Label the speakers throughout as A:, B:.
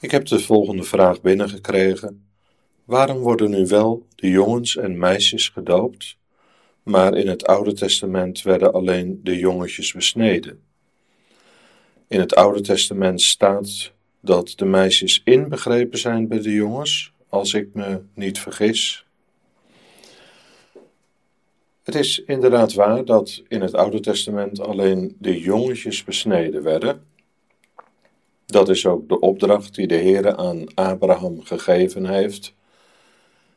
A: Ik heb de volgende vraag binnengekregen. Waarom worden nu wel de jongens en meisjes gedoopt, maar in het Oude Testament werden alleen de jongetjes besneden? In het Oude Testament staat dat de meisjes inbegrepen zijn bij de jongens, als ik me niet vergis. Het is inderdaad waar dat in het Oude Testament alleen de jongetjes besneden werden. Dat is ook de opdracht die de Heer aan Abraham gegeven heeft.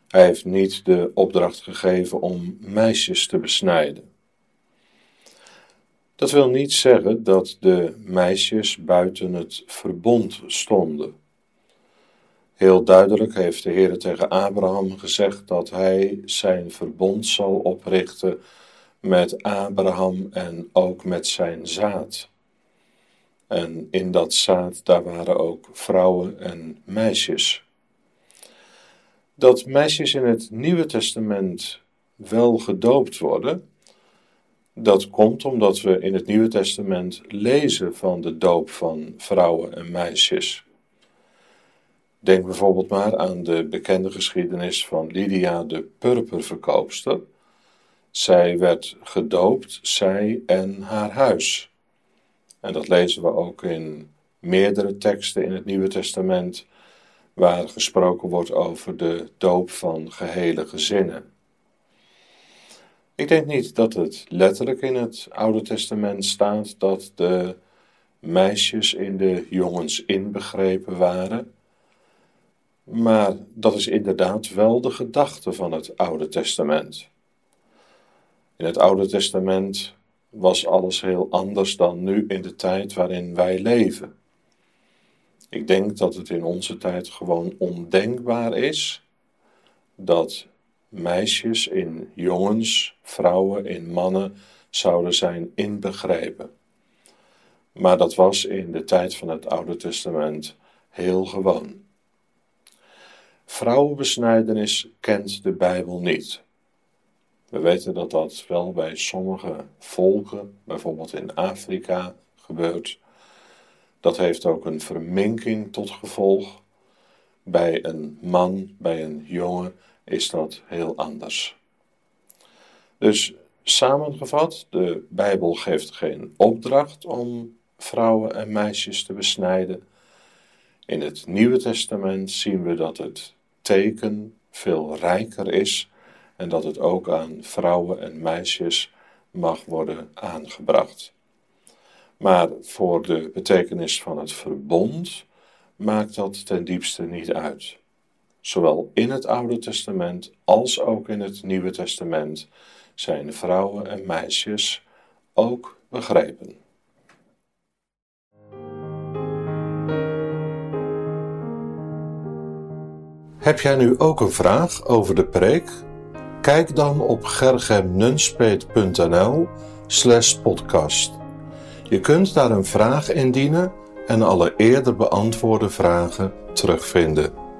A: Hij heeft niet de opdracht gegeven om meisjes te besnijden. Dat wil niet zeggen dat de meisjes buiten het verbond stonden. Heel duidelijk heeft de Heer tegen Abraham gezegd dat hij zijn verbond zal oprichten met Abraham en ook met zijn zaad. En in dat zaad, daar waren ook vrouwen en meisjes. Dat meisjes in het Nieuwe Testament wel gedoopt worden, dat komt omdat we in het Nieuwe Testament lezen van de doop van vrouwen en meisjes. Denk bijvoorbeeld maar aan de bekende geschiedenis van Lydia de purperverkoopster. Zij werd gedoopt, zij en haar huis. En dat lezen we ook in meerdere teksten in het Nieuwe Testament, waar gesproken wordt over de doop van gehele gezinnen. Ik denk niet dat het letterlijk in het Oude Testament staat dat de meisjes in de jongens inbegrepen waren. Maar dat is inderdaad wel de gedachte van het Oude Testament. In het Oude Testament was alles heel anders dan nu in de tijd waarin wij leven. Ik denk dat het in onze tijd gewoon ondenkbaar is dat meisjes in jongens, vrouwen in mannen zouden zijn inbegrepen. Maar dat was in de tijd van het Oude Testament heel gewoon. Vrouwenbesnijdenis kent de Bijbel niet. We weten dat dat wel bij sommige volken, bijvoorbeeld in Afrika, gebeurt. Dat heeft ook een verminking tot gevolg. Bij een man, bij een jongen, is dat heel anders. Dus samengevat, de Bijbel geeft geen opdracht om vrouwen en meisjes te besnijden. In het Nieuwe Testament zien we dat het teken veel rijker is en dat het ook aan vrouwen en meisjes mag worden aangebracht. Maar voor de betekenis van het verbond maakt dat ten diepste niet uit. Zowel in het Oude Testament als ook in het Nieuwe Testament zijn vrouwen en meisjes ook begrepen. Heb jij nu ook een vraag over de preek? Kijk dan op gergemnunspeet.nl slash podcast. Je kunt daar een vraag indienen en alle eerder beantwoorde vragen terugvinden.